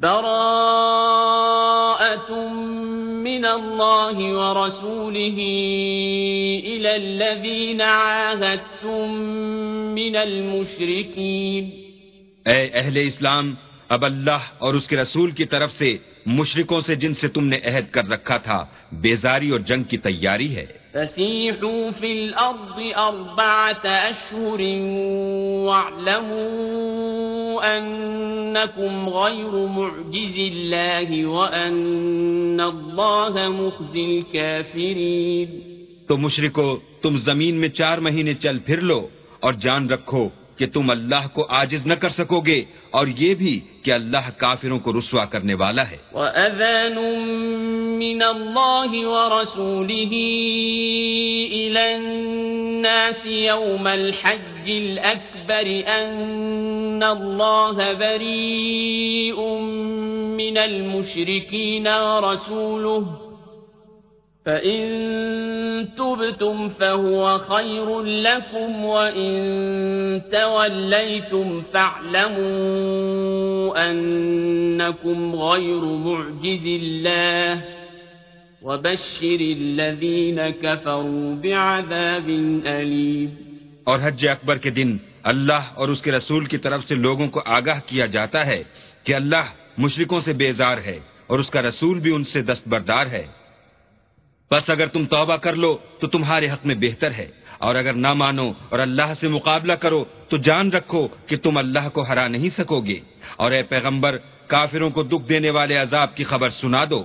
براءة من الله ورسوله إلى الذين عاهدتم من المشركين. اے اہل اسلام، اب اللہ اور اس کے رسول کی طرف سے مشرکوں سے جن سے تم نے عہد کر رکھا تھا بیزاری اور جنگ کی تیاری ہے۔ فسيحوا في الأرض أربعة أشهر واعلموا أنكم غير معجز الله وأن الله مخزي الكافرين۔ تو مشرکو تم زمین میں چار مہینے چل پھر لو اور جان رکھو کہ تم اللہ کو آجز نہ کر سکو گے اور یہ بھی کہ اللہ کافروں کو رسوا کرنے والا ہے۔ وَأَذَانٌ مِّنَ اللَّهِ وَرَسُولِهِ إِلَى النَّاسِ يَوْمَ الْحَجِّ الْأَكْبَرِ أَنَّ اللَّهَ بَرِيءٌ مِّنَ الْمُشْرِكِينَ وَرَسُولُهُ فَإِن تُبْتُمْ فَهُوَ خَيْرٌ لَكُمْ وَإِن تَوَلَّيْتُمْ فَاعْلَمُوا أَنَّكُمْ غَيْرُ مُعْجِزِ اللَّهِ وَبَشِّرِ الَّذِينَ كَفَرُوا بِعَذَابٍ أَلِيمٍ اور حج اکبر کے دن اللہ اور اس کے رسول کی طرف سے لوگوں کو آگاہ کیا جاتا ہے کہ اللہ مشرکوں سے بیزار ہے اور اس کا رسول بھی ان سے دستبردار ہے۔ بس اگر تم توبہ کر لو تو تمہارے حق میں بہتر ہے۔ اور اگر نہ مانو اور اللہ سے مقابلہ کرو تو جان رکھو کہ تم اللہ کو ہرا نہیں سکو گے اور اے پیغمبر، کافروں کو دکھ دینے والے عذاب کی خبر سنا دو۔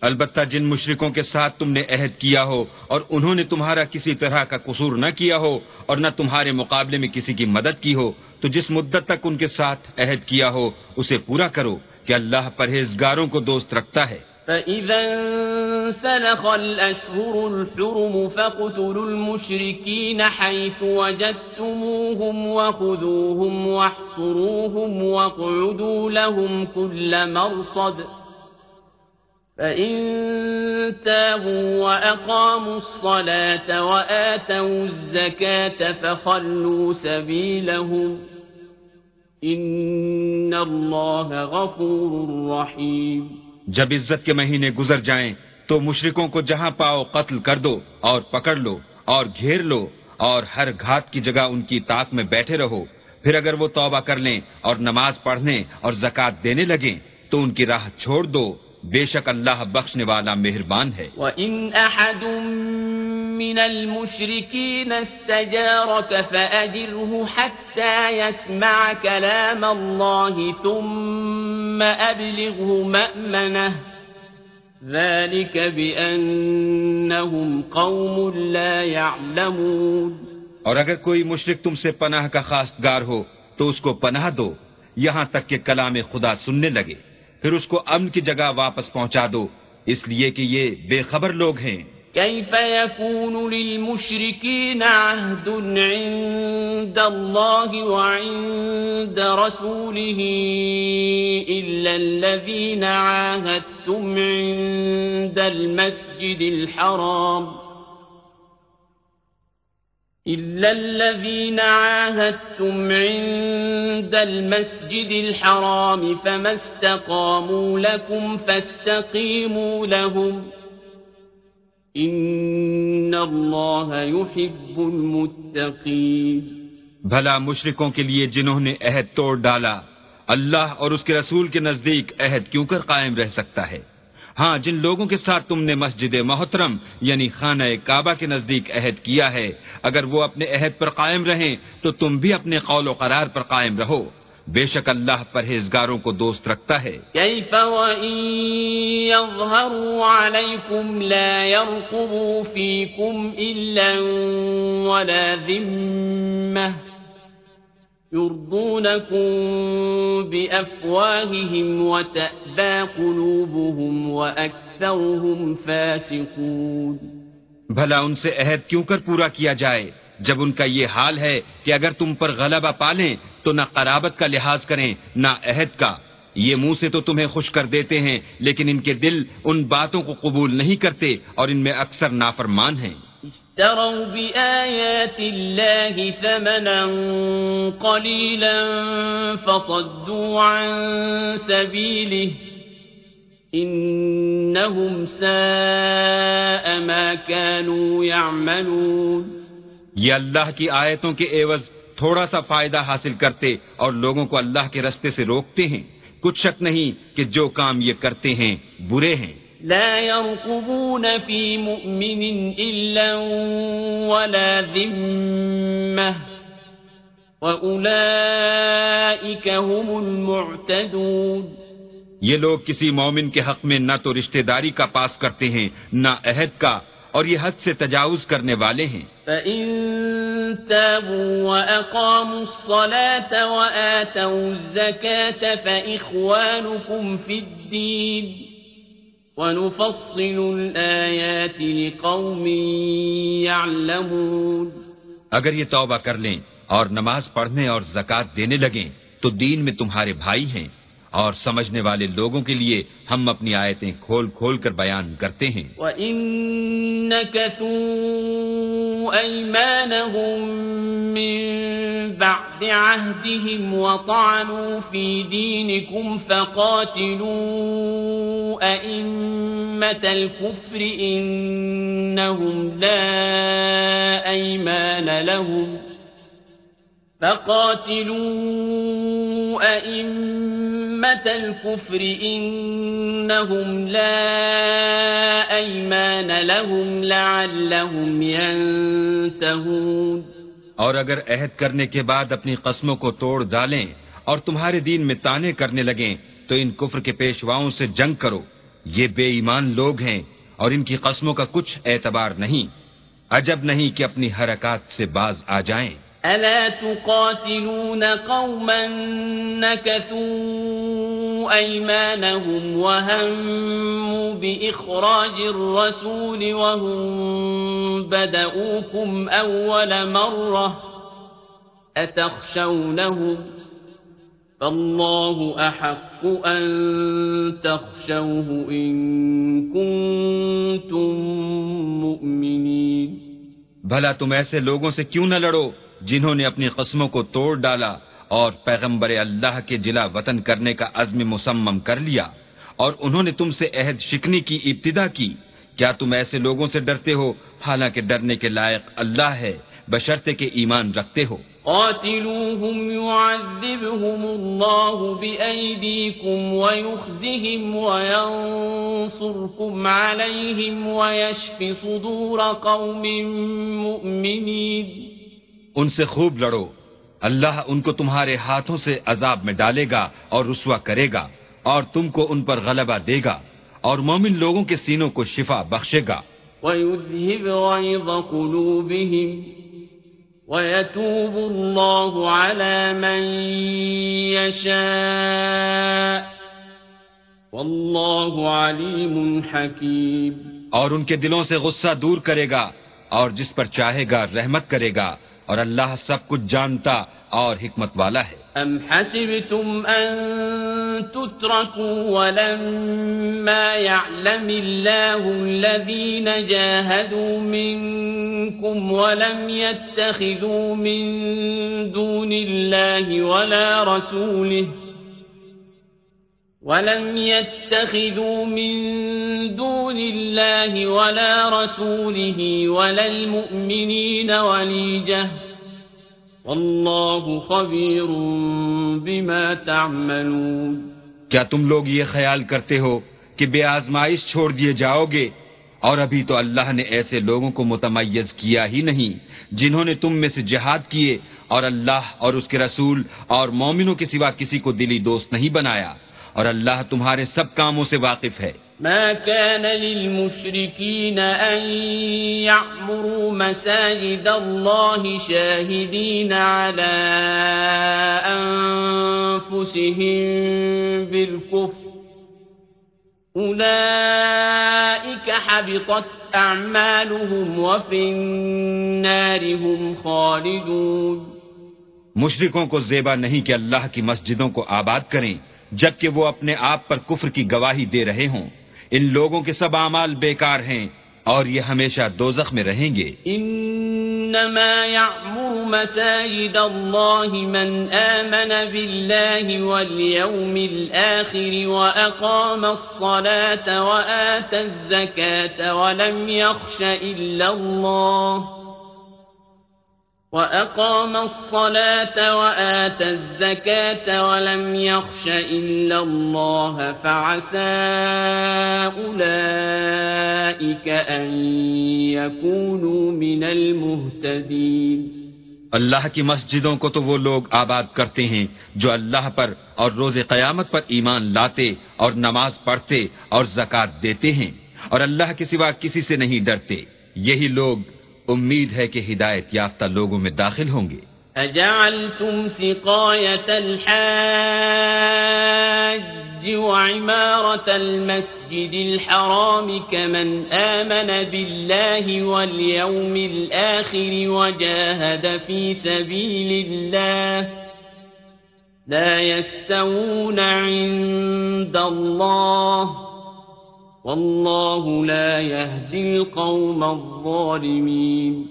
البتہ جن مشرکوں کے ساتھ تم نے عہد کیا ہو اور انہوں نے تمہارا کسی طرح کا قصور نہ کیا ہو اور نہ تمہارے مقابلے میں کسی کی مدد کی ہو، تو جس مدت تک ان کے ساتھ عہد کیا ہو، اسے پورا کرو کہ اللہ پرہیزگاروں کو دوست رکھتا ہے۔ فَإِذَا انسلخ الْأَشْهُرُ الْحُرُمُ فَقُتُلُوا الْمُشْرِكِينَ حَيْثُ وَجَدْتُمُوهُمْ وَخُذُوهُمْ وَاحْصُرُوهُمْ وَاقْعُدُوا لَهُمْ كُلَّ مَرْصَدٍ فإن تابوا وأقاموا الصلاة وآتوا الزكاة فخلوا سبيلهم غفور جب عزت کے مہینے گزر جائیں تو مشرکوں کو جہاں پاؤ قتل کر دو اور پکڑ لو اور گھیر لو اور ہر گھات کی جگہ ان کی طاق میں بیٹھے رہو۔ پھر اگر وہ توبہ کر لیں اور نماز پڑھنے اور زکوٰۃ دینے لگیں تو ان کی راہ چھوڑ دو۔ بے شک اللہ بخشنے والا مہربان ہے۔ وَإِنْ أَحَدٌ مِّنَ الْمُشْرِكِينَ اسْتَجَارَكَ فَأَجِرْهُ حَتَّى يَسْمَعَ كَلَامَ اللَّهِ ثُمَّ أَبْلِغْهُ مَأْمَنَهُ ذَلِكَ بِأَنَّهُمْ قَوْمٌ لَا يَعْلَمُونَ۔ اور اگر کوئی مشرک تم سے پناہ کا خواستگار ہو تو اس کو پناہ دو یہاں تک کہ کلام خدا سننے لگے۔ پھر اس کو امن کی جگہ واپس پہنچا دو۔ اس لیے کہ یہ بے خبر لوگ ہیں۔ كيف يكون للمشركين عهد عند الله وعند رسوله إلا الذين عاهدتم عند المسجد الحرام؟ إلا الذين عاهدتم عند المسجد الحرام فما استقاموا لكم فاستقيموا لهم إن الله يحب المتقين بھلا مشرکوں کے لیے جنہوں نے عہد توڑ ڈالا اللہ اور اس کے رسول کے نزدیک عہد کیوں کر قائم رہ سکتا ہے؟ ہاں جن لوگوں کے ساتھ تم نے مسجد محترم یعنی خانہ کعبہ کے نزدیک عہد کیا ہے، اگر وہ اپنے عہد پر قائم رہیں، تو تم بھی اپنے قول و قرار پر قائم رہو۔ بے شک اللہ پرہیزگاروں کو دوست رکھتا ہے۔ كيف وإن يظهروا عليكم لا يرقبوا فيكم إلا ولا ذمة۔ يرضونكم بأفواههم وتأبى قلوبهم وأكثرهم فاسقون. بھلا ان سے عہد کیوں کر پورا کیا جائے؟ جب ان کا یہ حال ہے کہ اگر تم پر غلبہ پالیں، تو نہ قرابت کا لحاظ کریں، نہ عہد کا۔ یہ منہ سے تو تمہیں خوش کر دیتے ہیں، لیکن ان کے دل ان باتوں کو قبول نہیں کرتے اور ان میں اکثر نافرمان ہیں۔ اشتروا بآيات الله ثمنا قليلا فصدوا عن سبيله إنهم ساء ما كانوا يعملون یہ اللہ کی آیتوں کے عوض تھوڑا سا فائدہ حاصل کرتے اور لوگوں کو اللہ کے رستے سے روکتے ہیں۔ کچھ شک نہیں کہ جو کام یہ کرتے ہیں برے ہیں۔ لا يرقبون في مؤمن إلا ولا ذمة. وأولئك هم المعتدون. یہ لوگ کسی مومن کے حق میں نہ تو رشتہ داری کا پاس کرتے ہیں نہ عہد کا اور یہ حد سے تجاوز کرنے والے ہیں۔ فَإِن تَابُوا وَأَقَامُوا الصَّلَاةَ وَآتَوُا الزَّكَاةَ فَإِخْوَانُكُمْ فِي الدِّينِ. وَنُفَصِّلُ الْآيَاتِ لِقَوْمٍ يَعْلَمُونَ. اگر یہ توبہ کر لیں اور نماز پڑھنے اور زکوٰۃ دینے لگیں، تو دین میں تمہارے بھائی ہیں۔ اور سمجھنے والے لوگوں کے لیے ہم اپنی آیتیں کھول کھول کر بیان کرتے ہیں۔ وَإِن بَعْدِ عَهْدِهِمْ وَطَعَنُوا فِي دِينِكُمْ فَقَاتِلُوا أَئِمَّةَ الْكُفْرِ إِنَّهُمْ لَا أَيْمَانَ لَهُمْ فقاتلوا أئمة الكفر إنهم لا أيمان لهم لعلهم ينتهون اور اگر عہد کرنے کے بعد اپنی قسموں کو توڑ ڈالیں اور تمہارے دین میں تانے کرنے لگیں، تو ان کفر کے پیشواؤں سے جنگ کرو۔ یہ بے ایمان لوگ ہیں اور ان کی قسموں کا کچھ اعتبار نہیں۔ عجب نہیں کہ اپنی حرکات سے باز آ جائیں۔ ألا تقاتلون قوما نكثوا أيمانهم وهموا بإخراج الرسول وهم بدأوكم أول مرة أتخشونهم فالله أحق أن تخشوه إن كنتم مؤمنين بھلا تم ایسے لوگوں سے کیوں نہ لڑو؟ جنہوں نے اپنی قسموں کو توڑ ڈالا اور پیغمبر اللہ کے جلا وطن کرنے کا عزم مسمم کر لیا اور انہوں نے تم سے عہد شکنی کی ابتدا کی۔ کیا تم ایسے لوگوں سے ڈرتے ہو؟ حالانکہ ڈرنے کے لائق اللہ ہے بشرطے کے ایمان رکھتے ہو۔ قاتلوهم يعذبهم الله بأيديكم ويخزهم وينصركم عليهم ويشف صدور قوم مؤمنين۔ ان سے خوب لڑو۔ اللہ ان کو تمہارے ہاتھوں سے عذاب میں ڈالے گا اور رسوا کرے گا اور تم کو ان پر غلبہ دے گا اور مومن لوگوں کے سینوں کو شفا بخشے گا۔ وَيُذْهِبْ غَيْظَ قُلُوبِهِمْ وَيَتُوبُ اللَّهُ عَلَى مَن يَشَاءُ وَاللَّهُ عَلِيمٌ حَكِيمٌ۔ اور ان کے دلوں سے غصہ دور کرے گا اور جس پر چاہے گا رحمت کرے گا۔ اور اللہ سب کچھ جانتا اور حکمت والا ہے ام حسبتم ان تتركوا ولما يعلم الله الذين جاهدوا منكم ولم يتخذوا من دون الله ولا رسوله ولم يتخذوا من دون الله ولا رسوله ولا المؤمنين وليجة والله خبير بما تعملون کیا تم لوگ یہ خیال کرتے ہو کہ بے آزمائش چھوڑ دیے جاؤ گے؟ اور ابھی تو اللہ نے ایسے لوگوں کو متمیز کیا ہی نہیں، جنہوں نے تم میں سے جہاد کیے اور اللہ اور اس کے رسول اور مومنوں کے سوا کسی کو دلی دوست نہیں بنایا۔ اور اللہ تمہارے سب کاموں سے واقف ہے۔ ما كان للمشركين أن يعمروا مساجد الله شاهدين على أنفسهم بالكفر أولئك حبطت أعمالهم وفي النار هم خالدون۔ مشرکوں کو زیبا نہیں کہ اللہ کی مسجدوں کو آباد کریں۔ جبکہ وہ اپنے آپ پر کفر کی گواہی دے رہے ہوں۔ ان لوگوں کے سب اعمال بیکار ہیں اور یہ ہمیشہ دوزخ میں رہیں گے۔ انما يعمر مساجد الله من آمن بالله واليوم الآخر وأقام الصلاة وآتى الزكاة ولم يخش إلا الله وأقام الصلاة وآت الزكاة ولم يخش إلا الله فعسى أولئك أن يكونوا من المهتدين اللہ کی مسجدوں کو تو وہ لوگ آباد کرتے ہیں جو اللہ پر اور روز قیامت پر ایمان لاتے اور نماز پڑھتے اور زکوٰۃ دیتے ہیں اور اللہ کے سوا کسی سے نہیں ڈرتے۔ یہی لوگ امید ہے کہ ہدایت یافتہ لوگوں میں داخل ہوں گے اجعلتم سقاية الحاج وعمارة المسجد الحرام كمن آمن بالله واليوم الآخر وجاهد في سبيل الله لا يستوون عند الله واللہ لا يهدي القوم الظالمین۔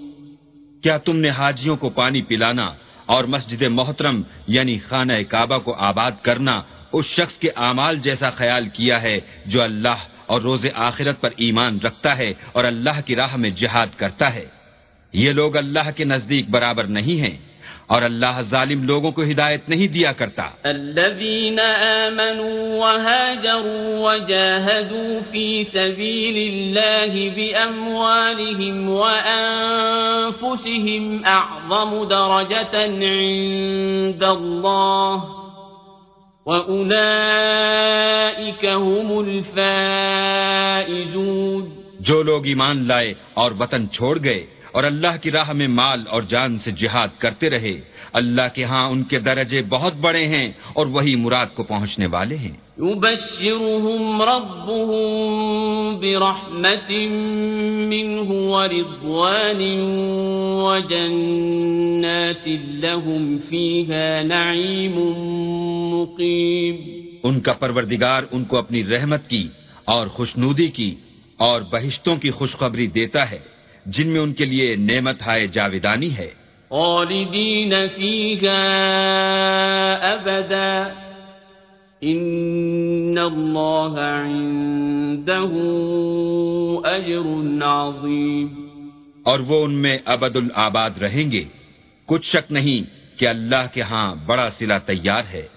کیا تم نے حاجیوں کو پانی پلانا اور مسجد محترم یعنی خانہ کعبہ کو آباد کرنا اس شخص کے اعمال جیسا خیال کیا ہے جو اللہ اور روز آخرت پر ایمان رکھتا ہے اور اللہ کی راہ میں جہاد کرتا ہے؟ یہ لوگ اللہ کے نزدیک برابر نہیں ہیں۔ اور اللہ ظالم لوگوں کو ہدایت نہیں دیا کرتا۔ الذين آمنوا وهاجروا وجاهدوا في سبيل الله بأموالهم وأنفسهم أعظم درجة عند الله وأولئك هم الفائزون۔ جو لوگ ایمان لائے اور وطن چھوڑ گئے اور اللہ کی راہ میں مال اور جان سے جہاد کرتے رہے۔ اللہ کے ہاں ان کے درجے بہت بڑے ہیں اور وہی مراد کو پہنچنے والے ہیں۔ يبشرهم ربهم برحمة منه ورضوان وجنات لهم فيها نعيم مقيم۔ ان کا پروردگار ان کو اپنی رحمت کی اور خوشنودی کی اور بہشتوں کی خوشخبری دیتا ہے۔ جن میں ان کے لیے نعمت ہائے جاویدانی ہے۔ خالدین فیہا ابدا۔ ان اللہ عنده اجر عظیم۔ اور وہ ان میں ابد الآباد رہیں گے۔ کچھ شک نہیں کہ اللہ کے ہاں بڑا سلا تیار ہے۔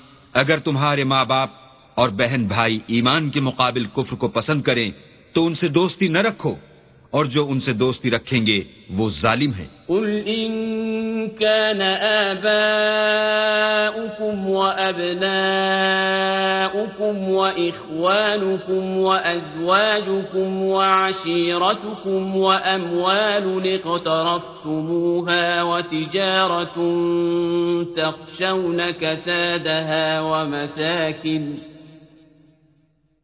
اگر تمہارے ماں باپ اور بہن بھائی ایمان کے مقابل کفر کو پسند کریں، تو ان سے دوستی نہ رکھو۔ اور جو ان سے دوستی رکھیں گے وہ ظالم ہیں قل إن كان آباؤكم وأبناؤكم وإخوانكم وأزواجكم وعشيرتكم وأموال اقترفتموها وتجارة تخشون كسادها ومساكن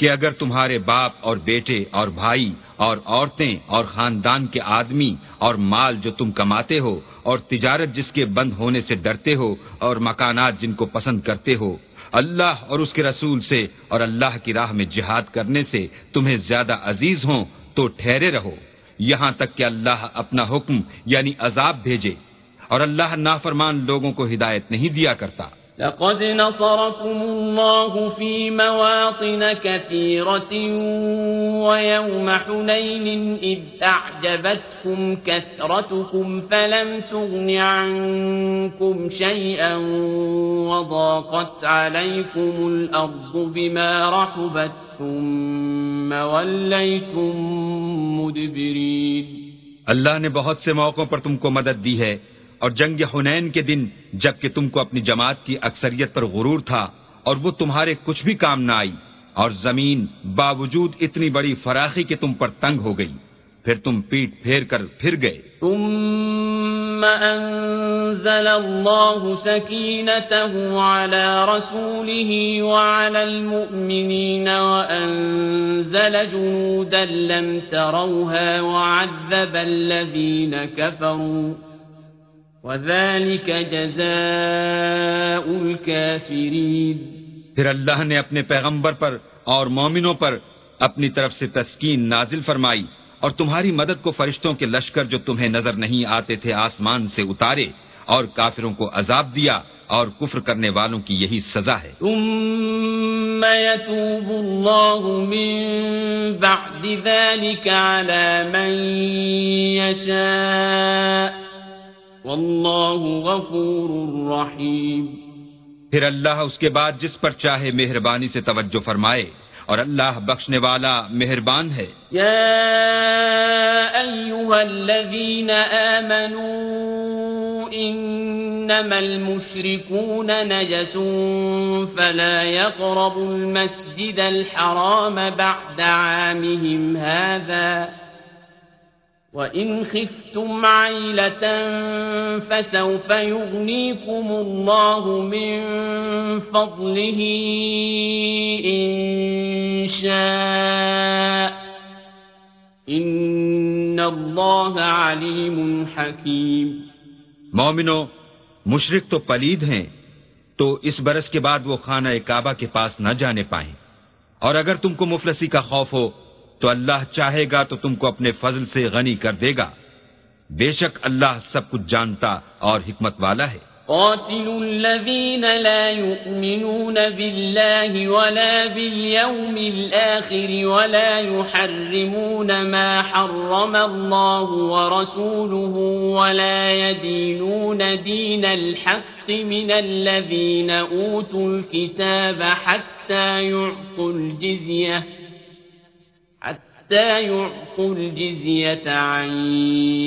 کہ اگر تمہارے باپ اور بیٹے اور بھائی اور عورتیں اور خاندان کے آدمی اور مال جو تم کماتے ہو اور تجارت جس کے بند ہونے سے ڈرتے ہو اور مکانات جن کو پسند کرتے ہو، اللہ اور اس کے رسول سے اور اللہ کی راہ میں جہاد کرنے سے تمہیں زیادہ عزیز ہوں تو ٹھہرے رہو۔ یہاں تک کہ اللہ اپنا حکم یعنی عذاب بھیجے اور اللہ نافرمان لوگوں کو ہدایت نہیں دیا کرتا۔ لقد نصركم الله في مواطن كثيرة ويوم حنين إذ أعجبتكم كثرتكم فلم تغن عنكم شيئا وضاقت عليكم الأرض بما رحبت ثم وليتم مدبرين اللہ نے بہت سے موقعوں پر تم کو مدد دی ہے اور جنگ حنین کے دن جبکہ تم کو اپنی جماعت کی اکثریت پر غرور تھا اور وہ تمہارے کچھ بھی کام نہ آئی، اور زمین باوجود اتنی بڑی فراخی کہ تم پر تنگ ہو گئی۔ پھر تم پیٹ پھیر کر پھر گئے۔ ثم انزل الله سكينته على رسوله وعلى المؤمنين وانزل جنودا لم تروها وعذب الذين كفروا وَذَلِكَ جَزَاءُ الْكَافِرِينَ پھر اللہ نے اپنے پیغمبر پر اور مومنوں پر اپنی طرف سے تسکین نازل فرمائی اور تمہاری مدد کو فرشتوں کے لشکر جو تمہیں نظر نہیں آتے تھے آسمان سے اتارے اور کافروں کو عذاب دیا اور کفر کرنے والوں کی یہی سزا ہے۔ ثم يتوب الله من بعد ذلك على من يشاء واللہ غفور رحیم۔ پھر اللہ اس کے بعد جس پر چاہے مہربانی سے توجہ فرمائے اور اللہ بخشنے والا مہربان ہے۔ یا ایوہا الذین آمنوا انما المشرکون نجس فلا يقربوا المسجد الحرام بعد عامهم هذا وَإِنْ خِفْتُمْ عَيْلَةً فَسَوْفَ يُغْنِيكُمُ اللَّهُ مِنْ فَضْلِهِ إِنْ شَاءَ إِنَّ اللَّهَ عَلِيمٌ حَكِيمٌ مومنو مشرق تو پلید ہیں، تو اس برس کے بعد وہ خانہ کعبہ کے پاس نہ جانے پائیں۔ اور اگر تم کو مفلسی کا خوف ہو تو اللہ چاہے گا تو تم کو اپنے فضل سے غنی کر دے گا بے شک اللہ سب کچھ جانتا اور حکمت والا ہے قاتلوا الذين لا يؤمنون بالله ولا باليوم الآخر ولا يحرمون ما حرم الله ورسوله ولا يدينون دين الحق من الذين أوتوا الكتاب حتى يعطوا الجزية حتى يعطوا الجزية عن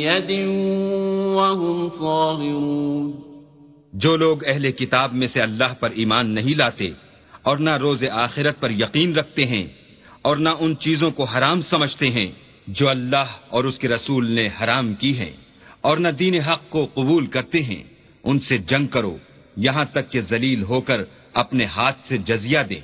يد وهم صاغرون جو لوگ اہل کتاب میں سے اللہ پر ایمان نہیں لاتے اور نہ روز آخرت پر یقین رکھتے ہیں اور نہ ان چیزوں کو حرام سمجھتے ہیں جو اللہ اور اس کے رسول نے حرام کی ہیں اور نہ دین حق کو قبول کرتے ہیں، ان سے جنگ کرو، یہاں تک کہ ذلیل ہو کر اپنے ہاتھ سے جزیہ دیں۔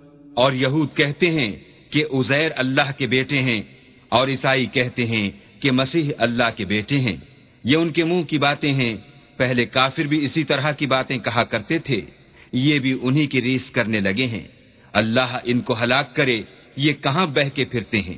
اور یہود کہتے ہیں کہ عزیر اللہ کے بیٹے ہیں اور عیسائی کہتے ہیں کہ مسیح اللہ کے بیٹے ہیں۔ یہ ان کے منہ کی باتیں ہیں۔ پہلے کافر بھی اسی طرح کی باتیں کہا کرتے تھے۔ یہ بھی انہی کی ریس کرنے لگے ہیں۔ اللہ ان کو ہلاک کرے۔ یہ کہاں بہ کے پھرتے ہیں؟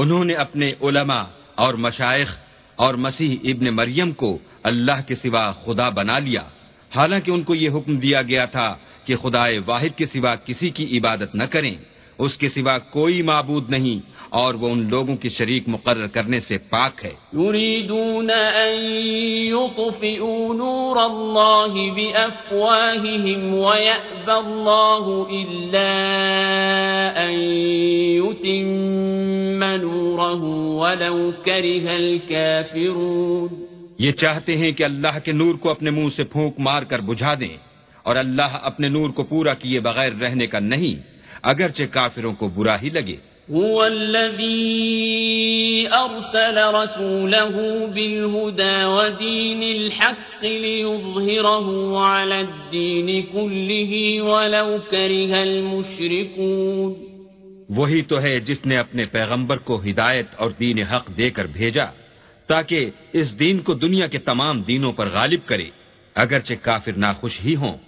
انہوں نے اپنے علماء اور مشائق اور مسیح ابن مریم کو اللہ کے سوا خدا بنا لیا۔ حالانکہ ان کو یہ حکم دیا گیا تھا کہ خدائے واحد کے سوا کسی کی عبادت نہ کریں۔ اس کے سوا کوئی معبود نہیں اور وہ ان لوگوں کی شریک مقرر کرنے سے پاک ہے۔ يطفئوا نور إلا أن يتم نوره ولو كره الكافرون یہ چاہتے ہیں کہ اللہ کے نور کو اپنے منہ سے پھونک مار کر بجھا دیں اور اللہ اپنے نور کو پورا کیے بغیر رہنے کا نہیں۔ اگرچہ کافروں کو برا ہی لگے۔ هو الذي أرسل رسوله بالهدى ودين الحق ليظهره على الدين كله ولو كره المشركون۔ وہی تو ہے جس نے اپنے پیغمبر کو ہدایت اور دین حق دے کر بھیجا تاکہ اس دین کو دنیا کے تمام دینوں پر غالب کرے اگرچہ کافر ناخوش ہی ہوں۔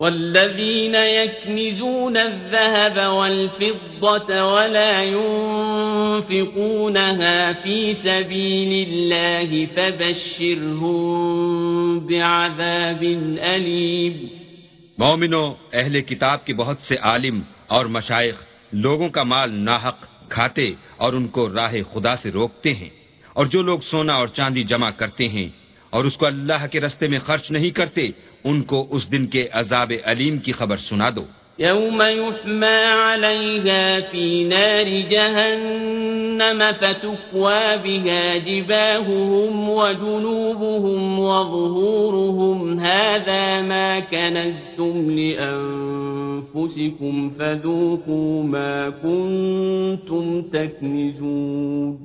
والذين يكنزون الذهب والفضة ولا ينفقونها في سبيل الله فبشرهم بعذاب أليم. مومنو، اہل کتاب کے بہت سے عالم اور مشائق لوگوں کا مال ناحق کھاتے اور ان کو راہ خدا سے روکتے ہیں اور جو لوگ سونا اور چاندی جمع کرتے ہیں اور اس کو اللہ کے رستے میں خرچ نہیں کرتے ان کو اس دن کے عذاب علیم کی خبر سنا دو۔ يوم يحمى عليها في نار جهنم فتكوى بها جباههم وجنوبهم وظهورهم هذا ما كنزتم لأنفسكم فذوقوا ما كنتم تكنزون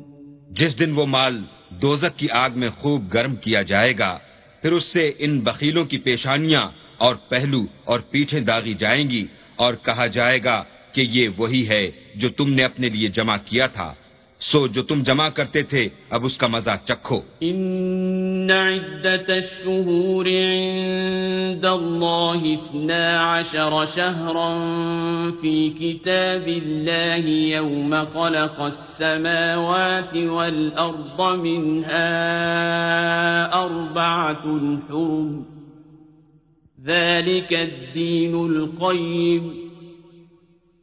جس دن وہ مال دوزک کی آگ میں خوب گرم کیا جائے گا پھر اس سے ان بخیلوں کی پیشانیاں اور پہلو اور پیٹھیں داغی جائیں گی اور کہا جائے گا کہ یہ وہی ہے جو تم نے اپنے لیے جمع کیا تھا۔ سو جو تم جمع کرتے تھے اب اس کا مزہ چکھو ان عدت الشہور عند اللہ اثنا عشر شہرا فی کتاب اللہ یوم خلق السماوات والارض منها اربعت الحرم ذلك الدین القیم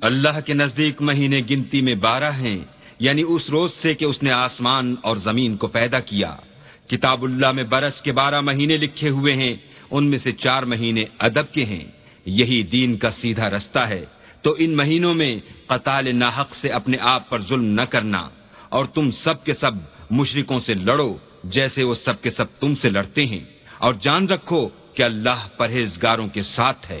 اللہ کے نزدیک مہینے گنتی میں بارہ ہیں یعنی اس روز سے کہ اس نے آسمان اور زمین کو پیدا کیا۔ کتاب اللہ میں برس کے بارہ مہینے لکھے ہوئے ہیں، ان میں سے چار مہینے ادب کے ہیں۔ یہی دین کا سیدھا رستہ ہے۔ تو ان مہینوں میں قتال ناحق سے اپنے آپ پر ظلم نہ کرنا، اور تم سب کے سب مشرکوں سے لڑو جیسے وہ سب کے سب تم سے لڑتے ہیں۔ اور جان رکھو کہ اللہ پرہیزگاروں کے ساتھ ہے۔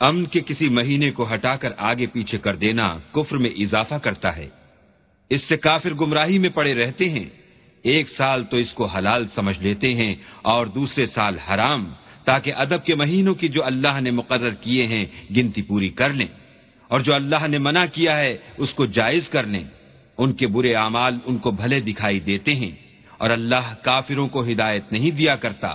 امن کے کسی مہینے کو ہٹا کر آگے پیچھے کر دینا کفر میں اضافہ کرتا ہے۔ اس سے کافر گمراہی میں پڑے رہتے ہیں۔ ایک سال تو اس کو حلال سمجھ لیتے ہیں اور دوسرے سال حرام، تاکہ ادب کے مہینوں کی جو اللہ نے مقرر کیے ہیں گنتی پوری کر لیں۔ اور جو اللہ نے منع کیا ہے، اس کو جائز کر لیں۔ ان کے برے اعمال ان کو بھلے دکھائی دیتے ہیں۔ اور اللہ کافروں کو ہدایت نہیں دیا کرتا۔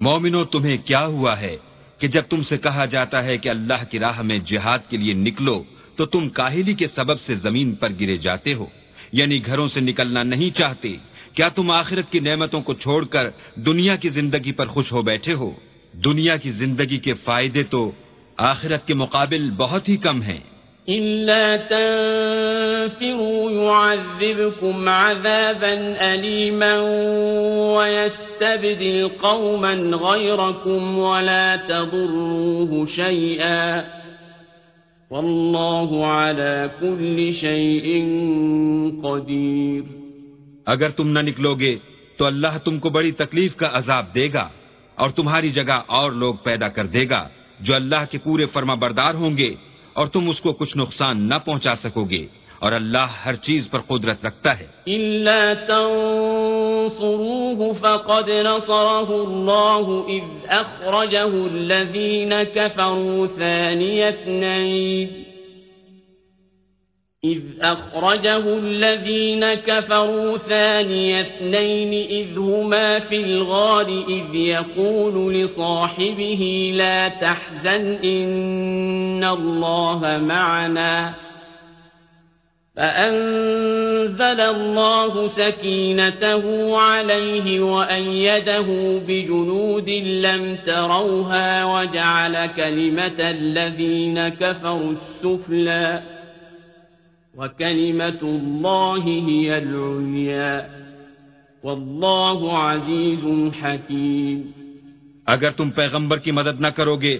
مومنو، تمہیں کیا ہوا ہے کہ جب تم سے کہا جاتا ہے کہ اللہ کی راہ میں جہاد کے لیے نکلو، تو تم کاہلی کے سبب سے زمین پر گرے جاتے ہو؟ یعنی گھروں سے نکلنا نہیں چاہتے؟ کیا تم آخرت کی نعمتوں کو چھوڑ کر دنیا کی زندگی پر خوش ہو بیٹھے ہو؟ دنیا کی زندگی کے فائدے تو آخرت کے مقابل بہت ہی کم ہیں۔ إلا تنفروا يعذبكم عذابا أليما ويستبدل قوما غيركم ولا تضروه شيئا. والله على كل شيء قدير. اگر تم نہ نکلو گے تو اللہ تم کو بڑی تکلیف کا عذاب دے گا اور تمہاری جگہ اور لوگ پیدا کر دے گا جو اللہ کے پورے فرما بردار ہوں گے۔ اور تم اس کو کچھ نقصان نہ پہنچا سکو گے اور اللہ ہر چیز پر قدرت رکھتا ہے الا تنصروه فقد نصره الله إذ أخرجه الذين كفروا ثاني اثنين إذ أخرجه الذين كفروا ثاني اثنين إذ هما في الغار إذ يقول لصاحبه لا تحزن إن الله معنا فأنزل الله سكينته عليه وأيده بجنود لم تروها وجعل كلمة الذين كفروا السفلى وكلمة الله هي العليا والله عزيز حكيم اگر تم پیغمبر کی مدد نہ کرو گے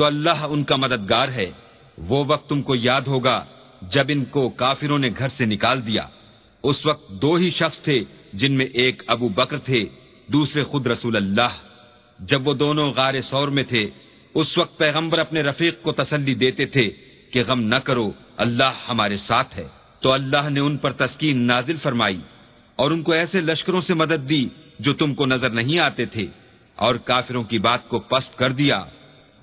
تو اللہ ان کا مددگار ہے۔ وہ وقت تم کو یاد ہوگا جب ان کو کافروں نے گھر سے نکال دیا۔ اس وقت دو ہی شخص تھے جن میں ایک ابو بکر تھے، دوسرے خود رسول اللہ۔ جب وہ دونوں غار سور میں تھے، اس وقت پیغمبر اپنے رفیق کو تسلی دیتے تھے کہ غم نہ کرو، اللہ ہمارے ساتھ ہے۔ تو اللہ نے ان پر تسکین نازل فرمائی اور ان کو ایسے لشکروں سے مدد دی جو تم کو نظر نہیں آتے تھے اور کافروں کی بات کو پست کر دیا۔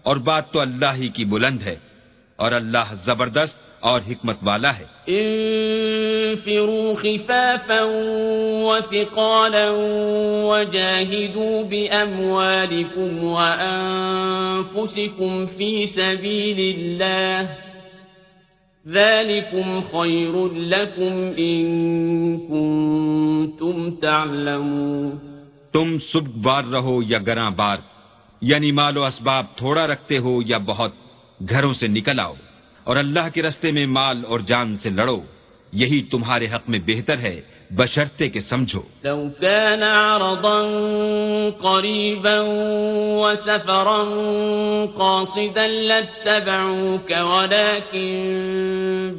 اور بات تو اللہ ہی کی بلند ہے اور اللہ زبردست اور حکمت والا ہے۔ انفروا خفافا وثقالا وجاهدوا بأموالكم وأنفسكم في سبيل الله ذلكم خير لكم إن كنتم تعلمون۔ تم سب بار رہو یا گراں بار یعنی مال و اسباب تھوڑا رکھتے ہو یا بہت گھروں سے نکل آؤ اور اللہ کے رستے میں مال اور جان سے لڑو، یہی تمہارے حق میں بہتر ہے بشرتے کے سمجھو۔ لو كان عرضا قريبا وسفرا قاصدا لاتبعوك، ولكن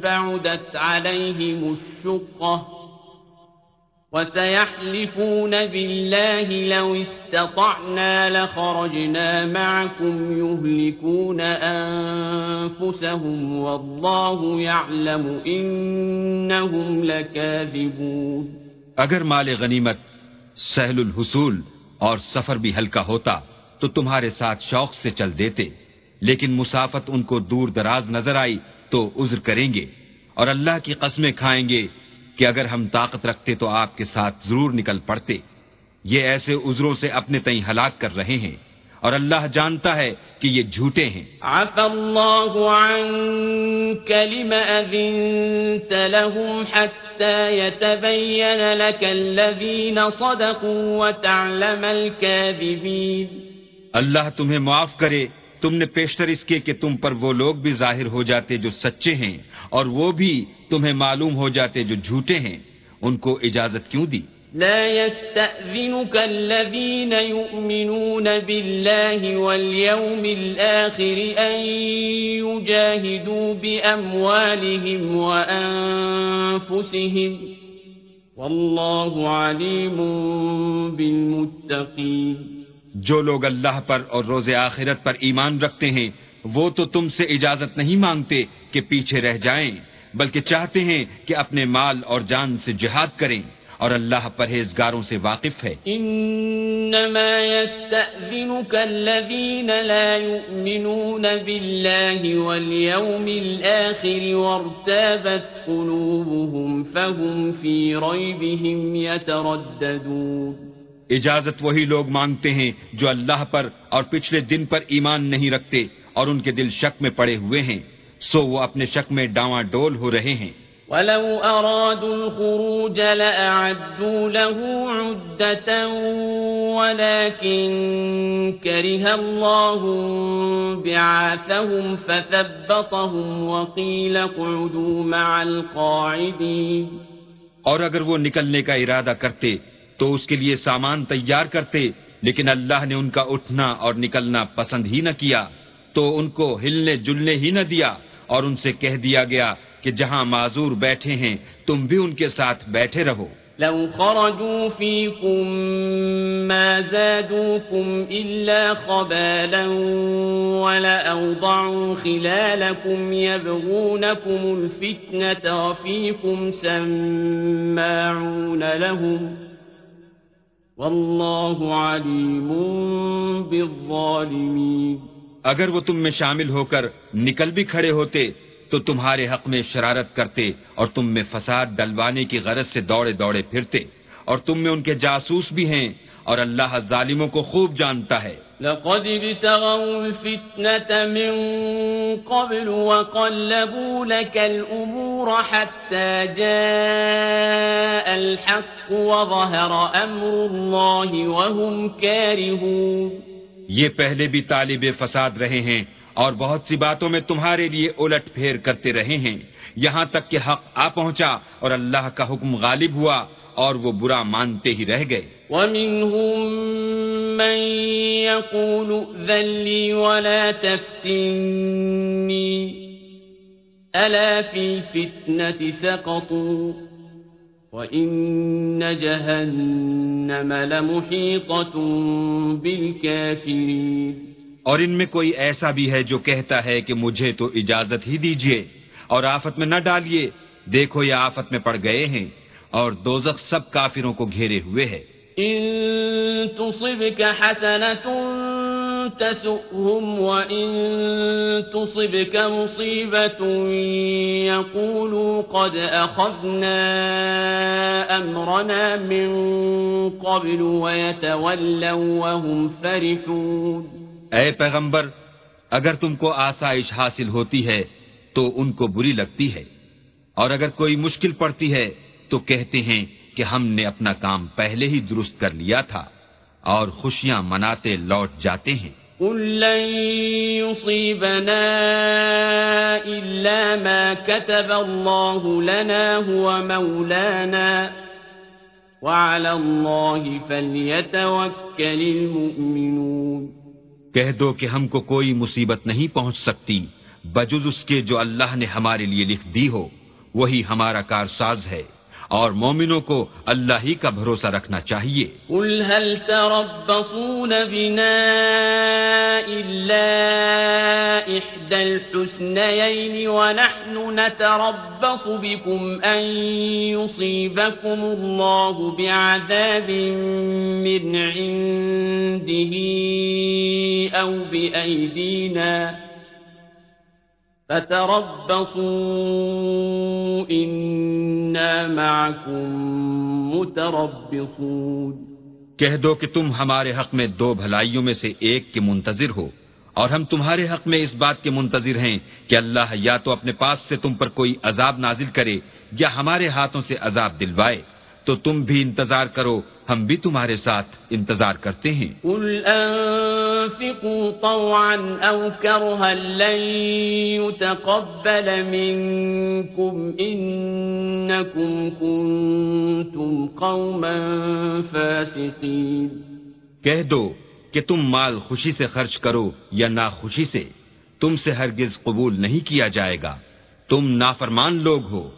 بعدت عليهم الشقة. وسيحلفون بالله لو استطعنا لخرجنا معكم يهلكون أنفسهم والله يعلم إنهم لكاذبون اگر مال غنیمت، سہل الحصول اور سفر بھی ہلکا ہوتا، تو تمہارے ساتھ شوق سے چل دیتے۔ لیکن مسافت ان کو دور دراز نظر آئی تو عذر کریں گے اور اللہ کی قسمیں کھائیں گے کہ اگر ہم طاقت رکھتے تو آپ کے ساتھ ضرور نکل پڑتے۔ یہ ایسے عذروں سے اپنے تئیں ہلاک کر رہے ہیں۔ اور اللہ جانتا ہے کہ یہ جھوٹے ہیں۔ عفى الله عنك لما أذنت لهم حتى يتبين لك الذين صدقوا وتعلم الكاذبين اللہ تمہیں معاف کرے تم نے پیشتر اس کے کہ تم پر وہ لوگ بھی ظاہر ہو جاتے جو سچے ہیں اور وہ بھی تمہیں معلوم ہو جاتے جو جھوٹے ہیں۔ ان کو اجازت کیوں دی؟ لا يستأذنك الذين يؤمنون بالله واليوم الآخر أن يجاهدوا بأموالهم وأنفسهم والله عليم بالمتقين۔ جو لوگ اللہ پر اور روز آخرت پر ایمان رکھتے ہیں، وہ تو تم سے اجازت نہیں مانگتے کہ پیچھے رہ جائیں، بلکہ چاہتے ہیں کہ اپنے مال اور جان سے جہاد کریں، اور اللہ پرہیزگاروں سے واقف ہے۔ انما يستأذنك الذين لا يؤمنون بالله واليوم الآخر وارتابت قلوبهم فهم في ريبهم يترددون اجازت وہی لوگ مانگتے ہیں جو اللہ پر اور پچھلے دن پر ایمان نہیں رکھتے اور ان کے دل شک میں پڑے ہوئے ہیں سو وہ اپنے شک میں ڈاواں ڈول ہو رہے ہیں۔ ولو أرادوا الخروج لأعدوا له عدة ولكن كره الله بعاثهم فثبطهم وقيل قعدوا مع القاعدين۔ اور اگر وہ نکلنے کا ارادہ کرتے تو اس کے لیے سامان تیار کرتے، لیکن اللہ نے ان کا اٹھنا اور نکلنا پسند ہی نہ کیا، تو ان کو ہلنے جلنے ہی نہ دیا، اور ان سے کہہ دیا گیا کہ جہاں معذور بیٹھے ہیں، تم بھی ان کے ساتھ بیٹھے رہو۔ لو خرجوا فيكم ما زادوكم إلا خبالا ولأوضعوا خلالكم يبغونكم الفتنة وفيكم سماعون لهم۔ واللہ علیم بالظالمین۔ اگر وہ تم میں شامل ہو کر نکل بھی کھڑے ہوتے، تو تمہارے حق میں شرارت کرتے اور تم میں فساد ڈلوانے کی غرض سے دوڑے دوڑے پھرتے، اور تم میں ان کے جاسوس بھی ہیں اور اللہ ظالموں کو خوب جانتا ہے۔ لقد ابتغوا الفتنة من قبل وقلبوا لك الأمور حتى جاء الحق وظهر أمر الله وهم كارهون. یہ پہلے بھی طالب فساد رہے ہیں اور بہت سی باتوں میں تمہارے لیے الٹ پھیر کرتے رہے ہیں۔ یہاں تک کہ حق آ پہنچا اور اللہ کا حکم غالب ہوا۔ اور وہ برا مانتے ہی رہ گئے۔ وَمِنْهُمْ مَنْ يَقُولُ ذَلِّي وَلَا تَفْتِنِّي أَلَا فِي الْفِتْنَةِ سَقَطُوا وَإِنَّ جَهَنَّمَ لَمُحِيطَةٌ بِالْكَافِرِينَ۔ اور ان میں کوئی ایسا بھی ہے جو کہتا ہے کہ مجھے تو اجازت ہی دیجیے اور آفت میں نہ ڈالیے۔ دیکھو یہ آفت میں پڑ گئے ہیں۔ اور دوزخ سب کافروں کو گھیرے ہوئے ہے۔ تسؤهم وإن تصبك مصيبة يقولوا قد أخذنا أمرنا من قبل ويتولوا وهم فرحون۔ اے پیغمبر اگر تم کو آسائش حاصل ہوتی ہے تو ان کو بری لگتی ہے اور اگر کوئی مشکل پڑتی ہے تو کہتے ہیں کہ ہم نے اپنا کام پہلے ہی درست کر لیا تھا اور خوشیاں مناتے لوٹ جاتے ہیں۔ کہہ دو کہ ہم کو کوئی مصیبت نہیں پہنچ سکتی بجز اس کے جو اللہ نے ہمارے لیے لکھ دی ہو وہی ہمارا کارساز ہے۔ اور مومنوں کو اللہ ہی کا بھروسہ رکھنا چاہیے۔ قل هل تربصون بنا إلا إحدى الحسنيين ونحن نتربص بكم أن يصيبكم الله بعذاب من عنده أو بأيدينا فتربصوا، إنا معكم متربصون. کہہ دو کہ تم ہمارے حق میں دو بھلائیوں میں سے ایک کے منتظر ہو، اور ہم تمہارے حق میں اس بات کے منتظر ہیں کہ اللہ یا تو اپنے پاس سے تم پر کوئی عذاب نازل کرے یا ہمارے ہاتھوں سے عذاب دلوائے، تو تم بھی انتظار کرو ہم بھی تمہارے ساتھ انتظار کرتے ہیں۔ قل انفقوا طوعا او کرها لن يتقبل منكم انكم كنتم قوما فاسقين۔ کہہ دو کہ تم مال خوشی سے خرچ کرو یا ناخوشی سے تم سے ہرگز قبول نہیں کیا جائے گا۔ تم نافرمان لوگ ہو۔